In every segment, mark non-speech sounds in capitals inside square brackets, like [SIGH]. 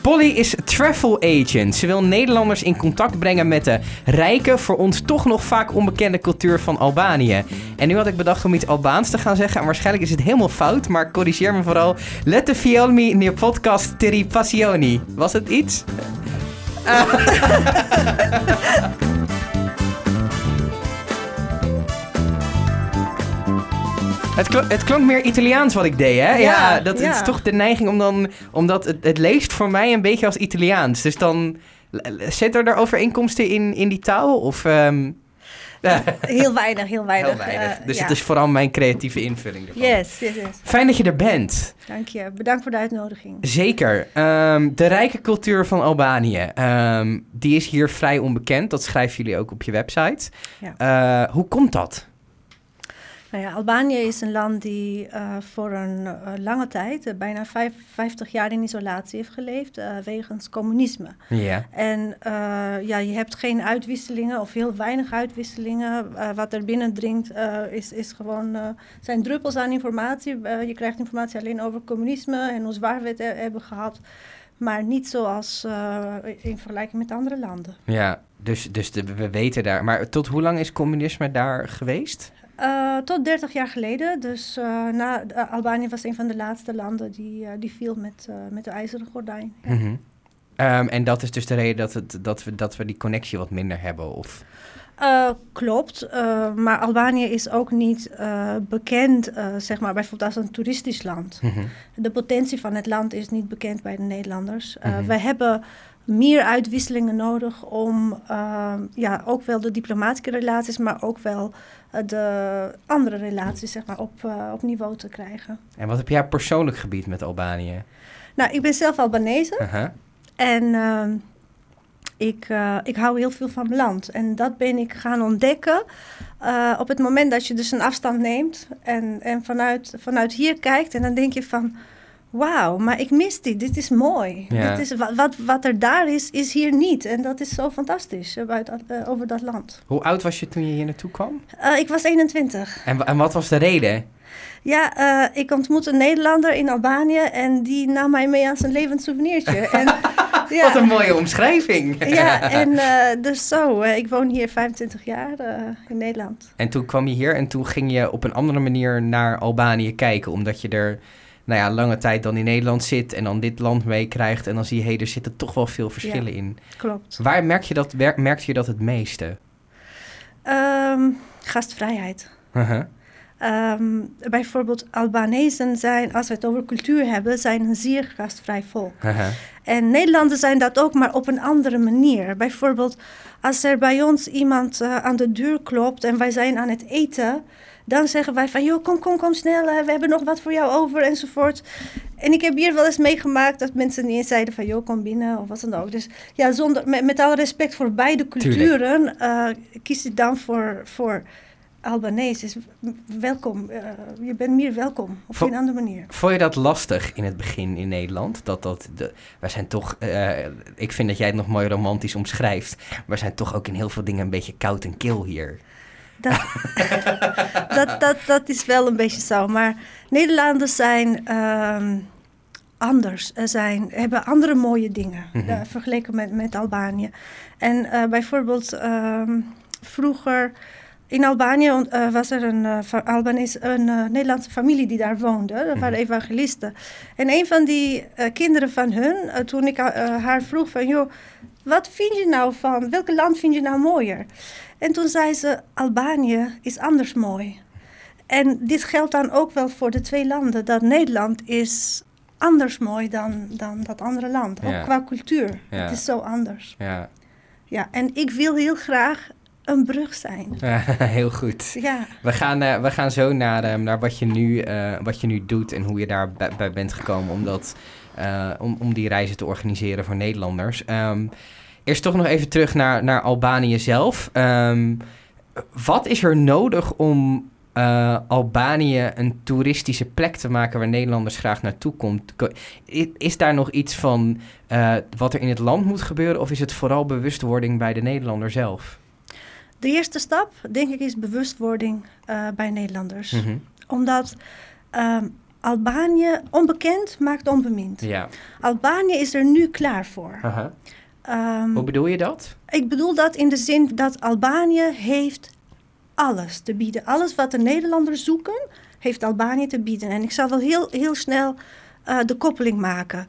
Polly is travel agent. Ze wil Nederlanders in contact brengen met de rijke, voor ons toch nog vaak onbekende cultuur van Albanië. En nu had ik bedacht om iets Albaans te gaan zeggen. En waarschijnlijk is het helemaal fout, maar corrigeer me vooral. Lette fielmi ne podcast teri passioni. Was het iets? [LAUGHS] Het, klo- het klonk meer Italiaans wat ik deed, hè? Ja, Ja, dat ja. is toch de neiging om dan... Omdat het, het leest voor mij een beetje als Italiaans. Dus dan... Zit er daar overeenkomsten in, in die taal? Of... ehm, ja, Heel weinig, heel weinig. heel weinig. eh, dus ja. het is vooral mijn creatieve invulling ervan. Yes, yes, yes. Fijn dat je er bent. Dank je. Bedankt voor de uitnodiging. Zeker. Ehm, de rijke cultuur van Albanië. ehm, die is hier vrij onbekend. Dat schrijven jullie ook op je website. Ja. Eh, hoe komt dat? Nou ja, Albanië is een land die eh, voor een eh, lange tijd, eh, bijna vijf- 50 jaar in isolatie heeft geleefd, wegens communisme. Ja. En ja, je hebt geen uitwisselingen of heel weinig uitwisselingen. Wat er binnendringt is, is gewoon, zijn druppels aan informatie. Je krijgt informatie alleen over communisme en hoe zwaar we het he- hebben gehad. Maar niet zoals in vergelijking met andere landen. Ja, dus, dus de- we weten daar. Maar tot hoe lang is communisme daar geweest? Eh, tot 30 jaar geleden. Dus eh, na, eh, Albanië was een van de laatste landen die, die viel met, met de ijzeren gordijn. Ja. Mhm. Ehm, en dat is dus de reden dat, het, dat, we, dat we die connectie wat minder hebben? Of... Klopt, maar Albanië is ook niet bekend, zeg maar, bijvoorbeeld als een toeristisch land. Mhm. De potentie van het land is niet bekend bij de Nederlanders. Mhm. Wij hebben meer uitwisselingen nodig om eh, ja, ook wel de diplomatische relaties, maar ook wel eh, de andere relaties zeg maar, op, eh, op niveau te krijgen. En wat heb jij persoonlijk gebied met Albanië? Nou, ik ben zelf Albanese. En ehm, ik, eh, ik hou heel veel van mijn land. En dat ben ik gaan ontdekken op het moment dat je dus een afstand neemt en, en vanuit, vanuit hier kijkt. En dan denk je van, wauw, maar ik mis dit. Dit is mooi. Ja. Dit is, wat, wat, er daar is, is hier niet. En dat is zo fantastisch eh, eh, over dat land. Hoe oud was je toen je hier naartoe kwam? Eh, ik was 21. En, en wat was de reden? Ja, ik ontmoette een Nederlander in Albanië en die nam mij mee als een levend souvenirtje. [LAUGHS] en, ja. Wat een mooie omschrijving. [LAUGHS] Ja, [LAUGHS] en dus zo. ik woon hier 25 jaar in Nederland. En toen kwam je hier en toen ging je op een andere manier naar Albanië kijken. Omdat je er nou ja, lange tijd dan in Nederland zit en dan dit land meekrijgt. En dan zie je, hé, er zitten toch wel veel verschillen in. Klopt. Waar merk je dat, merkte je dat het meeste? Ehm, gastvrijheid. Uh-huh. Ehm, bijvoorbeeld Albanezen zijn, als we het over cultuur hebben, zijn een zeer gastvrij volk. Uh-huh. En Nederlanders zijn dat ook, maar op een andere manier. Bijvoorbeeld, als er bij ons iemand eh, aan de deur klopt en wij zijn aan het eten, dan zeggen wij van, joh, kom, kom, kom snel, we hebben nog wat voor jou over enzovoort. En ik heb hier wel eens meegemaakt dat mensen niet eens zeiden van, joh, kom binnen of wat dan ook. Dus ja, zonder, met, met alle respect voor beide culturen, eh, kies ik dan voor, voor Albanese. Is welkom, eh, je bent meer welkom op Vo- een andere manier. Vond je dat lastig in het begin in Nederland? Dat dat de, wij zijn toch, eh, ik vind dat jij het nog mooi romantisch omschrijft. Maar we zijn toch ook in heel veel dingen een beetje koud en kil hier. Dat, dat, dat, dat is wel een beetje zo. Maar Nederlanders zijn ehm, anders. Er zijn, hebben andere mooie dingen Mhm. eh, vergeleken met, met Albanië. En eh, bijvoorbeeld ehm, vroeger in Albanië eh, was er een, Albanese, een Nederlandse familie die daar woonde. Dat waren Mhm. evangelisten. En een van die kinderen van hun, toen ik haar vroeg van... joh, wat vind je nou van, welk land vind je nou mooier? En toen zei ze, Albanië is anders mooi. En dit geldt dan ook wel voor de twee landen. Dat Nederland is anders mooi dan, dan dat andere land. Ook Ja. qua cultuur. Ja. Het is zo anders. Ja, Ja, en ik wil heel graag een brug zijn. [LAUGHS] heel goed. Ja, We gaan, eh, we gaan zo naar, eh, naar wat, je nu, eh, wat je nu doet en hoe je daar bij, bij bent gekomen om, dat, eh, om, om die reizen te organiseren voor Nederlanders. Ehm, eerst toch nog even terug naar, naar Albanië zelf. Ehm, wat is er nodig om eh, Albanië een toeristische plek te maken waar Nederlanders graag naartoe komt? Is daar nog iets van eh, wat er in het land moet gebeuren of is het vooral bewustwording bij de Nederlander zelf? de eerste stap, denk ik, is bewustwording eh, bij Nederlanders. Mhm. Omdat ehm, Albanië, onbekend maakt onbemind. Ja. Albanië is er nu klaar voor. Aha. Ehm, Hoe bedoel je dat? ik bedoel dat in de zin dat Albanië heeft alles te bieden. Alles wat de Nederlanders zoeken, heeft Albanië te bieden. En ik zal wel heel, heel snel eh, de koppeling maken.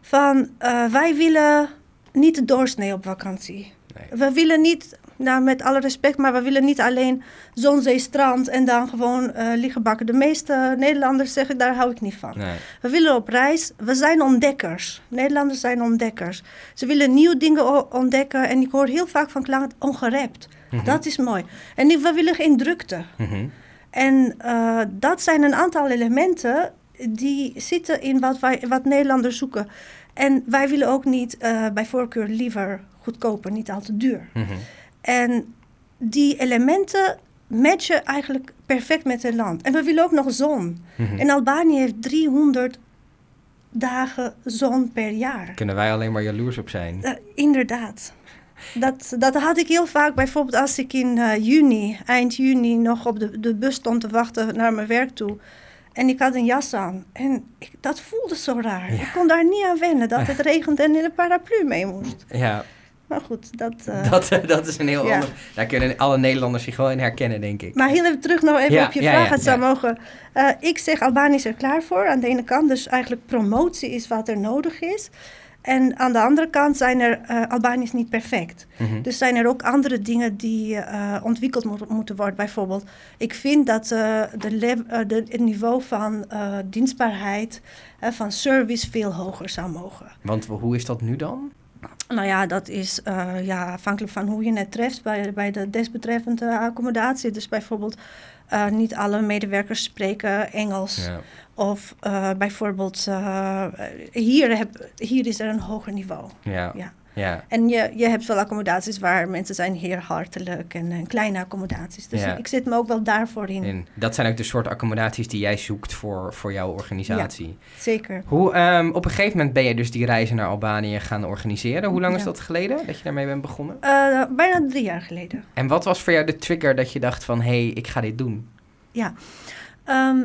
Van, eh, wij willen niet de doorsnee op vakantie. Nee. We willen niet, nou met alle respect, maar we willen niet alleen zon, zee, strand en dan gewoon eh, liggen bakken. De meeste Nederlanders zeggen, daar hou ik niet van. Nee. We willen op reis. We zijn ontdekkers. Nederlanders zijn ontdekkers. Ze willen nieuwe dingen ontdekken. En ik hoor heel vaak van klanten ongerept. Mhm. Dat is mooi. En we willen geen drukte. Mhm. En eh, dat zijn een aantal elementen die zitten in wat, wij, wat Nederlanders zoeken. En wij willen ook niet eh, bij voorkeur liever goedkoper, niet al te duur. Mhm. En die elementen matchen eigenlijk perfect met het land. En we willen ook nog zon. Mhm. En Albanië heeft 300 dagen zon per jaar. Kunnen wij alleen maar jaloers op zijn? Eh, inderdaad. Dat, dat had ik heel vaak, bijvoorbeeld als ik in eh, juni, eind juni, nog op de, de bus stond te wachten naar mijn werk toe. En ik had een jas aan. En ik, dat voelde zo raar. Ja. Ik kon daar niet aan wennen dat [LAUGHS] het regent en in een paraplu mee moest. Ja, Maar goed, dat... eh, [LAUGHS] dat, dat is een heel ja. ander... Daar kunnen alle Nederlanders zich wel in herkennen, denk ik. Maar heel even terug nog even Ja, op je ja, vraag, het zou mogen. Eh, ik zeg Albanië is er klaar voor aan de ene kant. Dus eigenlijk promotie is wat er nodig is. En aan de andere kant zijn er, eh Albanië is niet perfect. Mhm. Dus zijn er ook andere dingen die eh, ontwikkeld moet- moeten worden. Bijvoorbeeld, ik vind dat eh, de eh, de, het niveau van eh, dienstbaarheid, eh, van service veel hoger zou mogen. Want hoe is dat nu dan? Nou ja, dat is eh, ja, afhankelijk van hoe je het treft bij, bij de desbetreffende accommodatie. Dus bijvoorbeeld, eh, niet alle medewerkers spreken Engels. Ja. Of eh, bijvoorbeeld, hier, heb, hier is er een hoger niveau. Ja. Ja. Ja. En je, je hebt wel accommodaties waar mensen zijn heel hartelijk en, en kleine accommodaties. Dus Ja. ik zit me ook wel daarvoor in. En dat zijn ook de soort accommodaties die jij zoekt voor, voor jouw organisatie. Zeker. Hoe, ehm, op een gegeven moment ben je dus die reizen naar Albanië gaan organiseren. Hoe lang is Ja. dat geleden dat je daarmee bent begonnen? Eh, bijna drie jaar geleden. En wat was voor jou de trigger dat je dacht van... hé, hey, ik ga dit doen? Ehm,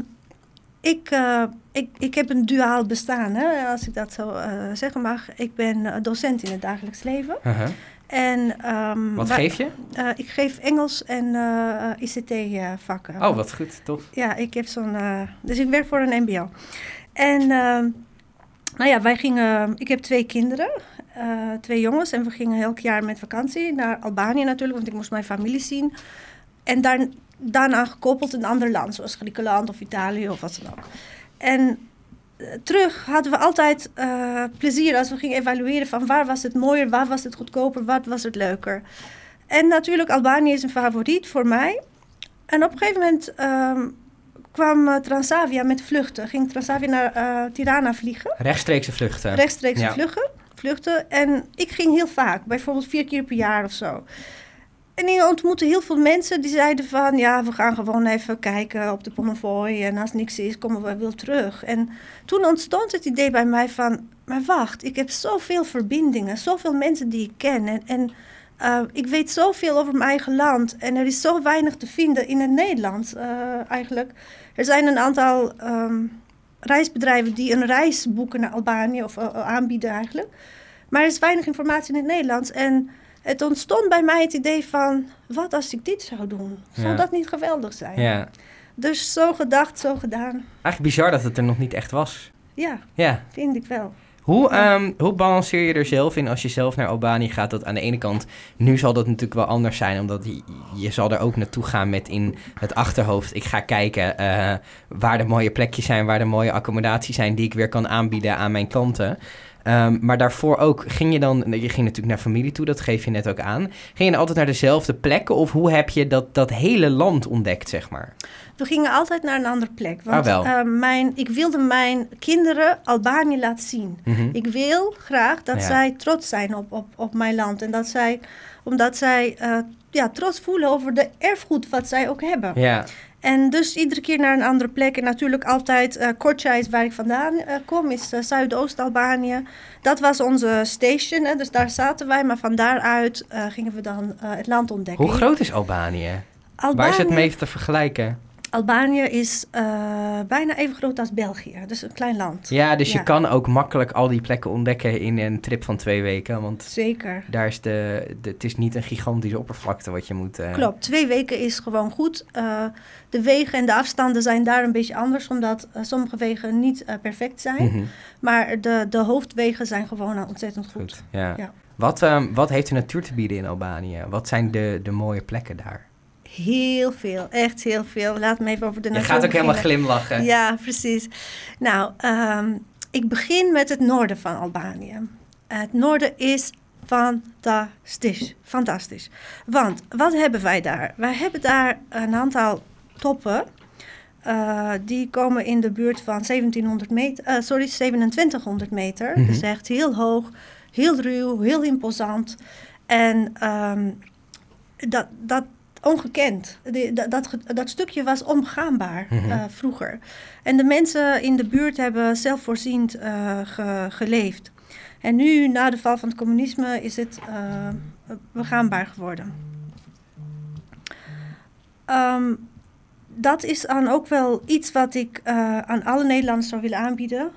ik, eh, ik, ik heb een duaal bestaan, hè, als ik dat zo eh, zeggen mag. Ik ben eh, docent in het dagelijks leven. Uh-huh. En, ehm, Wat geef je? eh, ik geef Engels en ICT-vakken. Oh, wat goed, tof. Ja, ik heb zo'n. dus ik werk voor een MBO. En ehm, nou ja, wij gingen. Ik heb twee kinderen, twee jongens. En we gingen elk jaar met vakantie naar Albanië natuurlijk, want ik moest mijn familie zien. En daar, daarna gekoppeld een ander land, zoals Griekenland of Italië of wat dan ook. En eh, terug hadden we altijd eh, plezier als we gingen evalueren van waar was het mooier, waar was het goedkoper, wat was het leuker. En natuurlijk, Albanië is een favoriet voor mij. En op een gegeven moment ehm, kwam eh, Transavia met vluchten. Ging Transavia naar Tirana vliegen. Rechtstreekse vluchten. Rechtstreeks Ja. vluchten, vluchten. En ik ging heel vaak, bijvoorbeeld vier keer per jaar of zo. En ik ontmoette heel veel mensen die zeiden van... ja, we gaan gewoon even kijken op de Pomovoy... en als niks is, komen we weer terug. En toen ontstond het idee bij mij van... maar wacht, ik heb zoveel verbindingen, zoveel mensen die ik ken... en, en eh, ik weet zoveel over mijn eigen land... en er is zo weinig te vinden in het Nederlands eh, eigenlijk. Er zijn een aantal... ehm, reisbedrijven die een reis boeken naar Albanië of eh, aanbieden eigenlijk. Maar er is weinig informatie in het Nederlands. En het ontstond bij mij het idee van, wat als ik dit zou doen? Zou Ja. dat niet geweldig zijn? Ja. Dus zo gedacht, zo gedaan. Eigenlijk bizar dat het er nog niet echt was. Ja, Ja. vind ik wel. Hoe, Ja. ehm, hoe balanceer je er zelf in als je zelf naar Albanië gaat? Dat aan de ene kant, nu zal dat natuurlijk wel anders zijn, omdat je, je zal er ook naartoe gaan met in het achterhoofd. Ik ga kijken eh, waar de mooie plekjes zijn, waar de mooie accommodaties zijn die ik weer kan aanbieden aan mijn klanten. Ehm, maar daarvoor ook, ging je dan, je ging natuurlijk naar familie toe, dat geef je net ook aan. Ging je dan altijd naar dezelfde plekken of hoe heb je dat, dat hele land ontdekt, zeg maar? We gingen altijd naar een andere plek. Want Ah, wel. eh, mijn, ik wilde mijn kinderen Albanië laten zien. Mhm. Ik wil graag dat Ja. zij trots zijn op, op, op mijn land. En dat zij, omdat zij eh, ja, trots voelen over de erfgoed wat zij ook hebben. Ja, En dus iedere keer naar een andere plek. En natuurlijk altijd uh, Korča is waar ik vandaan eh, kom, is eh, Zuidoost-Albanië. Dat was onze station, hè, dus daar zaten wij. Maar van daaruit eh, gingen we dan eh, het land ontdekken. hoe groot is Albanië? Waar is het Albanië- mee te vergelijken? Albanië is uh, bijna even groot als België, dus een klein land. Ja, dus je kan ook makkelijk al die plekken ontdekken in een trip van twee weken. Want Zeker. Daar is de, de, het is niet een gigantische oppervlakte wat je moet... Uh... Klopt, twee weken is gewoon goed. Uh, de wegen en de afstanden zijn daar een beetje anders, omdat sommige wegen niet perfect zijn. Mm -hmm. Maar de, de hoofdwegen zijn gewoon ontzettend goed. goed ja. ja. Wat, um, wat heeft de natuur te bieden in Albanië? Wat zijn de, de mooie plekken daar? Heel veel, echt heel veel. Laat me even over de natuur Je gaat ook beginnen. helemaal glimlachen. Ja, precies. Nou, um, ik begin met het noorden van Albanië. Het noorden is fantastisch, fantastisch. Want wat hebben wij daar? Wij hebben daar een aantal toppen. Uh, die komen in de buurt van 1700 meter, uh, sorry, 2700 meter. Mm -hmm. Dus echt heel hoog, heel ruw, heel imposant. En um, dat, dat, ongekend. De, dat, dat, dat, stukje was onbegaanbaar mm -hmm. uh, vroeger. En de mensen in de buurt hebben zelfvoorziend uh, ge, geleefd. En nu, na de val van het communisme, is het uh, begaanbaar geworden. Um, dat is dan ook wel iets wat ik aan alle Nederlanders zou willen aanbieden.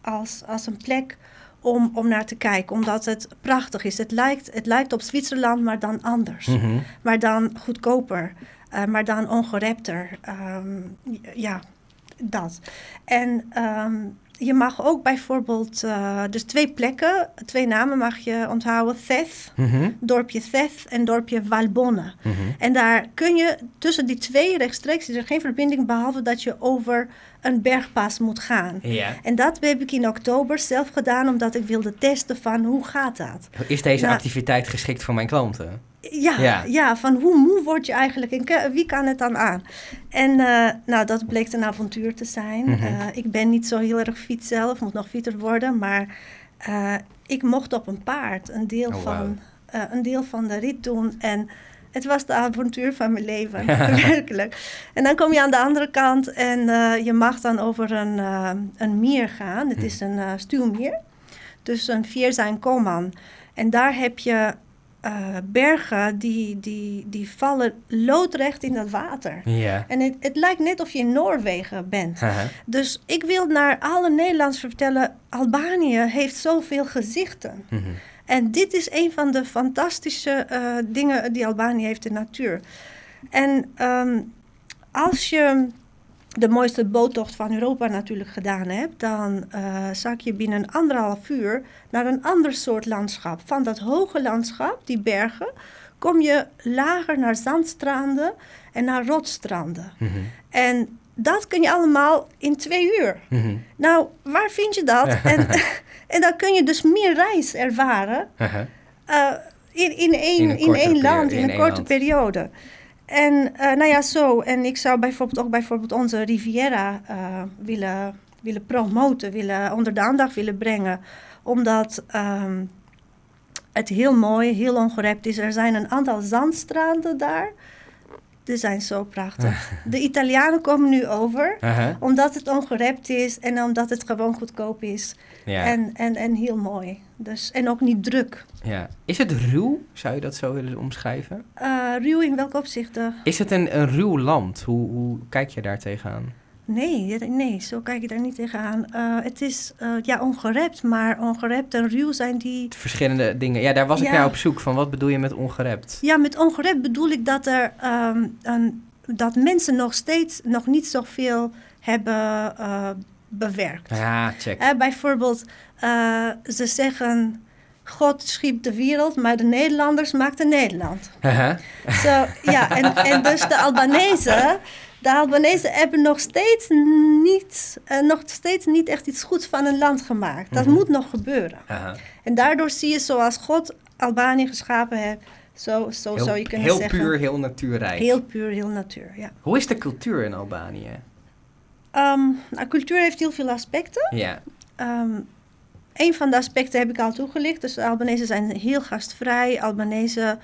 Als, als een plek om, om naar te kijken, omdat het prachtig is. Het lijkt, het lijkt op Zwitserland, maar dan anders. Mm -hmm. Maar dan goedkoper, uh, maar dan ongerepter. Um, ja, dat. En um, je mag ook bijvoorbeeld, uh, dus twee plekken, twee namen mag je onthouden. Theth, mm -hmm. dorpje Theth en dorpje Valbonne. Mm -hmm. En daar kun je tussen die twee rechtstreeks, is er geen verbinding behalve dat je over een bergpas moet gaan. En dat heb ik in oktober zelf gedaan, omdat ik wilde testen van hoe gaat dat. Is deze nou, activiteit geschikt voor mijn klanten? Ja, ja, ja. van hoe moe word je eigenlijk en wie kan het dan aan? En uh, nou, dat bleek een avontuur te zijn. Mm -hmm. uh, ik ben niet zo heel erg fiets zelf, moet nog fietser worden, maar uh, ik mocht op een paard een deel, Oh, van, een deel van de rit doen. En het was de avontuur van mijn leven, [LAUGHS] werkelijk. En dan kom je aan de andere kant en je mag dan over een, een mier gaan. Het is een stuwmier, dus een Vierzijn Koman. En daar heb je uh, bergen die, die, die vallen loodrecht in dat water. En het, het lijkt net of je in Noorwegen bent. Uh -huh. Dus ik wil naar alle Nederlanders vertellen... Albanië heeft zoveel gezichten. Mm -hmm. En dit is een van de fantastische uh, dingen die Albanië heeft in de natuur. En um, als je de mooiste boottocht van Europa natuurlijk gedaan hebt, dan uh, zak je binnen anderhalf uur naar een ander soort landschap. Van dat hoge landschap, die bergen, kom je lager naar zandstranden en naar rotstranden. Mm -hmm. En dat kun je allemaal in twee uur. Mm -hmm. Nou, waar vind je dat? [LAUGHS] en, [LAUGHS] en dan kun je dus meer reis ervaren uh uh, in, in één, in één land, in, in een korte land. periode. En uh, nou ja, zo. En ik zou bijvoorbeeld ook bijvoorbeeld onze Riviera uh, willen, willen promoten, willen onder de aandacht willen brengen. Omdat um, het heel mooi, heel ongerept is. Er zijn een aantal zandstranden daar. Die zijn zo prachtig. [LAUGHS] De Italianen komen nu over, uh -huh. omdat het ongerept is en omdat het gewoon goedkoop is. Ja. En, en, en heel mooi. Dus, en ook niet druk. Ja. Is het ruw? Zou je dat zo willen omschrijven? Uh, ruw in welke opzichten? Is het een, een ruw land? Hoe, hoe kijk je daar tegenaan? Nee, nee, zo kijk je daar niet tegenaan. Uh, het is uh, ja, ongerept, maar ongerept en ruw zijn die... Verschillende dingen. Ja, daar was ik naar op zoek van. Wat bedoel je met ongerept? Ja, met ongerept bedoel ik dat, er, um, een, dat mensen nog steeds nog niet zoveel hebben bewerkt. Ja, check. Uh, bijvoorbeeld, uh, ze zeggen... God schiep de wereld, maar de Nederlanders maakten Nederland. So, ja, en, en dus de Albanese... De Albanese hebben nog steeds niet, uh, nog steeds niet echt iets goeds van een land gemaakt. Dat Mhm. moet nog gebeuren. En daardoor zie je zoals God Albanië geschapen heeft, zo, zo Heel, zou je kunnen heel zeggen. puur, heel natuurrijk. Heel puur, heel natuur, ja. Hoe is de cultuur in Albanië? Um, nou, cultuur heeft heel veel aspecten. Ja. Um, een van de aspecten heb ik al toegelicht. Dus de Albanese zijn heel gastvrij. Albanese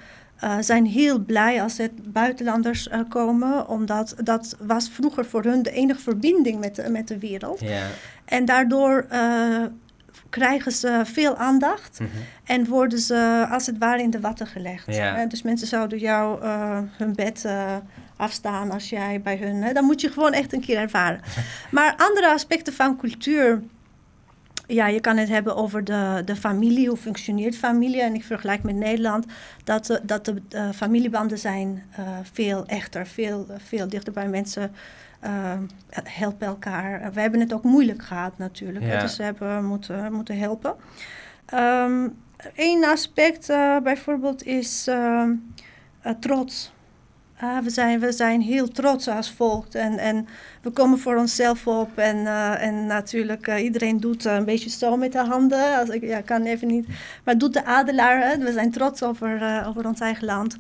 uh, zijn heel blij als er buitenlanders uh, komen. Omdat dat was vroeger voor hun de enige verbinding met de, met de wereld. Ja. En daardoor uh, krijgen ze veel aandacht. Mhm. En worden ze als het ware in de watten gelegd. Ja. Dus mensen zouden jou hun bed afstaan als jij bij hun. Hè? Dan moet je gewoon echt een keer ervaren. [LAUGHS] Maar andere aspecten van cultuur. Ja, je kan het hebben over de, de familie, hoe functioneert familie. En ik vergelijk met Nederland dat, de, dat de uh, familiebanden zijn uh, veel echter, veel, veel dichter bij mensen. Uh, helpen elkaar. we hebben het ook moeilijk gehad natuurlijk. Ja. Dus we hebben moeten, moeten helpen. Um, Eén aspect bijvoorbeeld is trots. Ah, we, zijn, we zijn heel trots als volk en, en we komen voor onszelf op. En, uh, en natuurlijk, uh, iedereen doet uh, een beetje zo met de handen. Als ik ja, kan even niet. Maar doet de adelaar. Hè? We zijn trots over, over ons eigen land.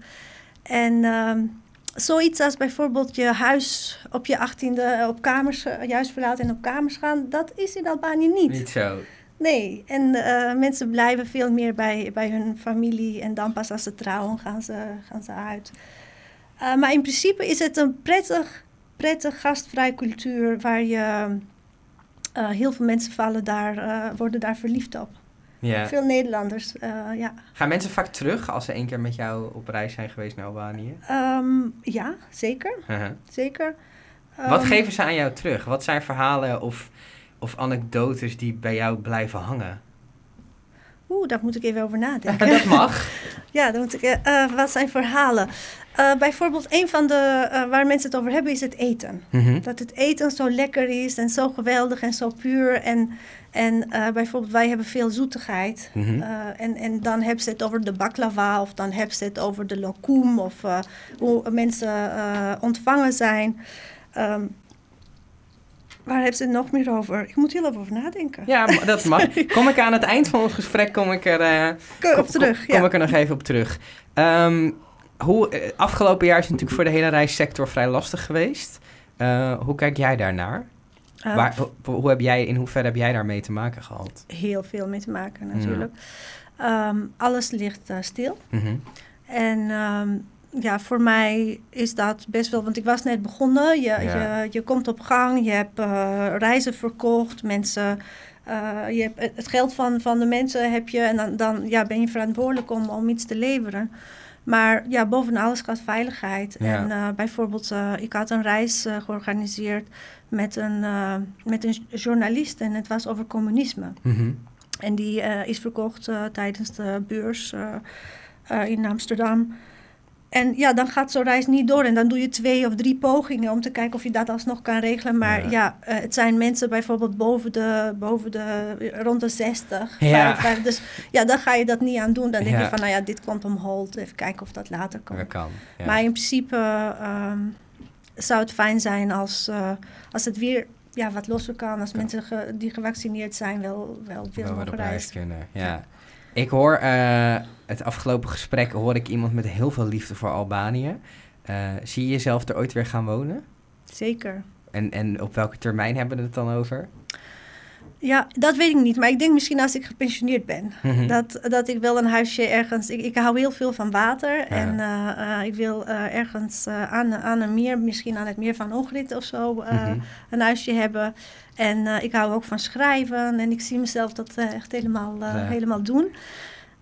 En ehm, zoiets als bijvoorbeeld je huis op je achttiende op kamers, juist verlaten en op kamers gaan, dat is in Albanië niet. Niet zo. Nee, en mensen blijven veel meer bij, bij hun familie. En dan pas als ze trouwen gaan ze, gaan ze uit. Uh, maar in principe is het een prettig, prettig gastvrij cultuur waar je uh, heel veel mensen vallen daar, uh, worden daar verliefd op. Ja. Veel Nederlanders, ja. Gaan mensen vaak terug als ze één keer met jou op reis zijn geweest naar Albanië? Um, ja, zeker. -huh. zeker. Wat Um, geven ze aan jou terug? Wat zijn verhalen of, of anekdotes die bij jou blijven hangen? Oeh, daar moet ik even over nadenken. [LAUGHS] dat mag. [LAUGHS] ja, dan moet ik, uh, wat zijn verhalen? Uh, bijvoorbeeld, een van de uh, waar mensen het over hebben is het eten. Mm -hmm. Dat het eten zo lekker is en zo geweldig en zo puur. En, en bijvoorbeeld, wij hebben veel zoetigheid. Mm -hmm. en, en dan hebben ze het over de baklava of dan hebben ze het over de lokum of hoe mensen ontvangen zijn. Um, Waar hebben ze het nog meer over? Ik moet heel even over nadenken. Ja, dat mag. [LAUGHS] Kom ik aan het eind van ons gesprek, kom ik er, uh, kom, op terug, kom, kom ja. ik er nog even op terug. Um, hoe, uh, afgelopen jaar is het natuurlijk voor de hele reissector vrij lastig geweest. Uh, hoe kijk jij daarnaar? Waar, hoe, hoe heb jij, in hoeverre heb jij daar mee te maken gehad? Heel veel mee te maken natuurlijk. Ja. Um, alles ligt stil. Mm -hmm. En um, ja, voor mij is dat best wel, want ik was net begonnen. Je, Ja. je, je komt op gang, je hebt reizen verkocht, mensen. Uh, je hebt het geld van, van de mensen heb je en dan, dan ja, ben je verantwoordelijk om, om iets te leveren. Maar ja, boven alles gaat veiligheid. Ja. En uh, bijvoorbeeld, ik had een reis georganiseerd met een, met een journalist en het was over communisme. Mm -hmm. En die is verkocht tijdens de beurs in Amsterdam. En ja, dan gaat zo'n reis niet door. En dan doe je twee of drie pogingen om te kijken of je dat alsnog kan regelen. Maar ja, ja uh, het zijn mensen bijvoorbeeld boven de, boven de rond de 60. Ja. 55. Dus ja, dan ga je dat niet aan doen. Dan denk Ja. je van, nou ja, dit komt om hold. Even kijken of dat later komt. Dat kan. Maar in principe um, zou het fijn zijn als, uh, als het weer ja, wat losser kan. Als mensen ge, die gevaccineerd zijn wel, wel weer mogen op reis reizen. kunnen. Ja. Ik hoor uh, het afgelopen gesprek hoor ik iemand met heel veel liefde voor Albanië. Uh, zie je jezelf er ooit weer gaan wonen? Zeker. En, en op welke termijn hebben we het dan over? Ja, dat weet ik niet. Maar ik denk misschien als ik gepensioneerd ben. Mhm. Dat, dat ik wel een huisje ergens... Ik, ik hou heel veel van water. Ja. En uh, uh, ik wil uh, ergens aan, aan een meer, misschien aan het meer van Ogrid of zo... Mhm. een huisje hebben. En ik hou ook van schrijven. En ik zie mezelf dat echt helemaal, Ja. helemaal doen.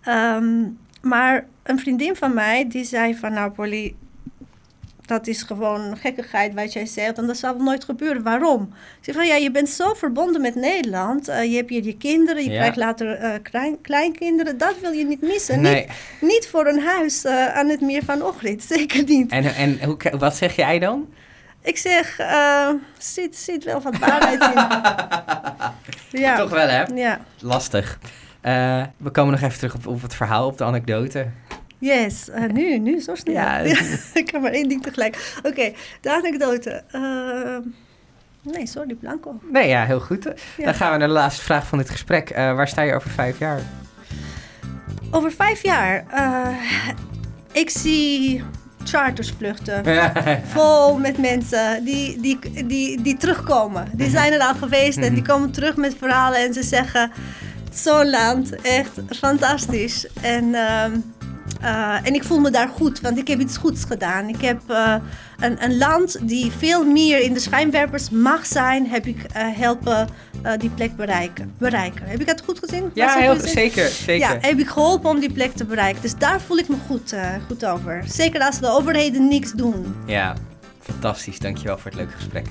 Um, maar een vriendin van mij, die zei van... Nou, Polly, dat is gewoon gekkigheid wat jij zegt. En dat zal nooit gebeuren. Waarom? Ik zeg van, ja, je bent zo verbonden met Nederland. Uh, je hebt hier je kinderen. Je Ja. krijgt later uh, klein, kleinkinderen. Dat wil je niet missen. Nee. Niet, niet voor een huis uh, aan het meer van Ogrid. [LAUGHS] Zeker niet. En, en hoe, wat zeg jij dan? Ik zeg, er zit, zit wel wat waarheid in. [LAUGHS] ja. Toch wel, hè? Ja. Lastig. Uh, we komen nog even terug op, op het verhaal, op de anekdote. Yes, uh, nu, nu, zo snel. Ja. [LAUGHS] ik heb maar één ding tegelijk. Oké, okay, de anekdote. Uh, nee, sorry, Blanco. Nee, ja, heel goed. Ja. Dan gaan we naar de laatste vraag van dit gesprek. Uh, waar sta je over vijf jaar? Over vijf jaar? Ik zie chartersvluchten. vol met mensen die, die, die, die terugkomen. Die zijn er al geweest en die komen terug met verhalen en ze zeggen... Zo'n land, echt fantastisch. En, uh, uh, en ik voel me daar goed, want ik heb iets goeds gedaan. Ik heb uh, een, een, land die veel meer in de schijnwerpers mag zijn, heb ik uh, helpen die plek bereiken, bereiken. Heb ik het goed gezien? Ja, heel, zeker, zeker. Ja, heb ik geholpen om die plek te bereiken. Dus daar voel ik me goed, goed over. Zeker als de overheden niks doen. Ja. Fantastisch, dankjewel voor het leuke gesprek.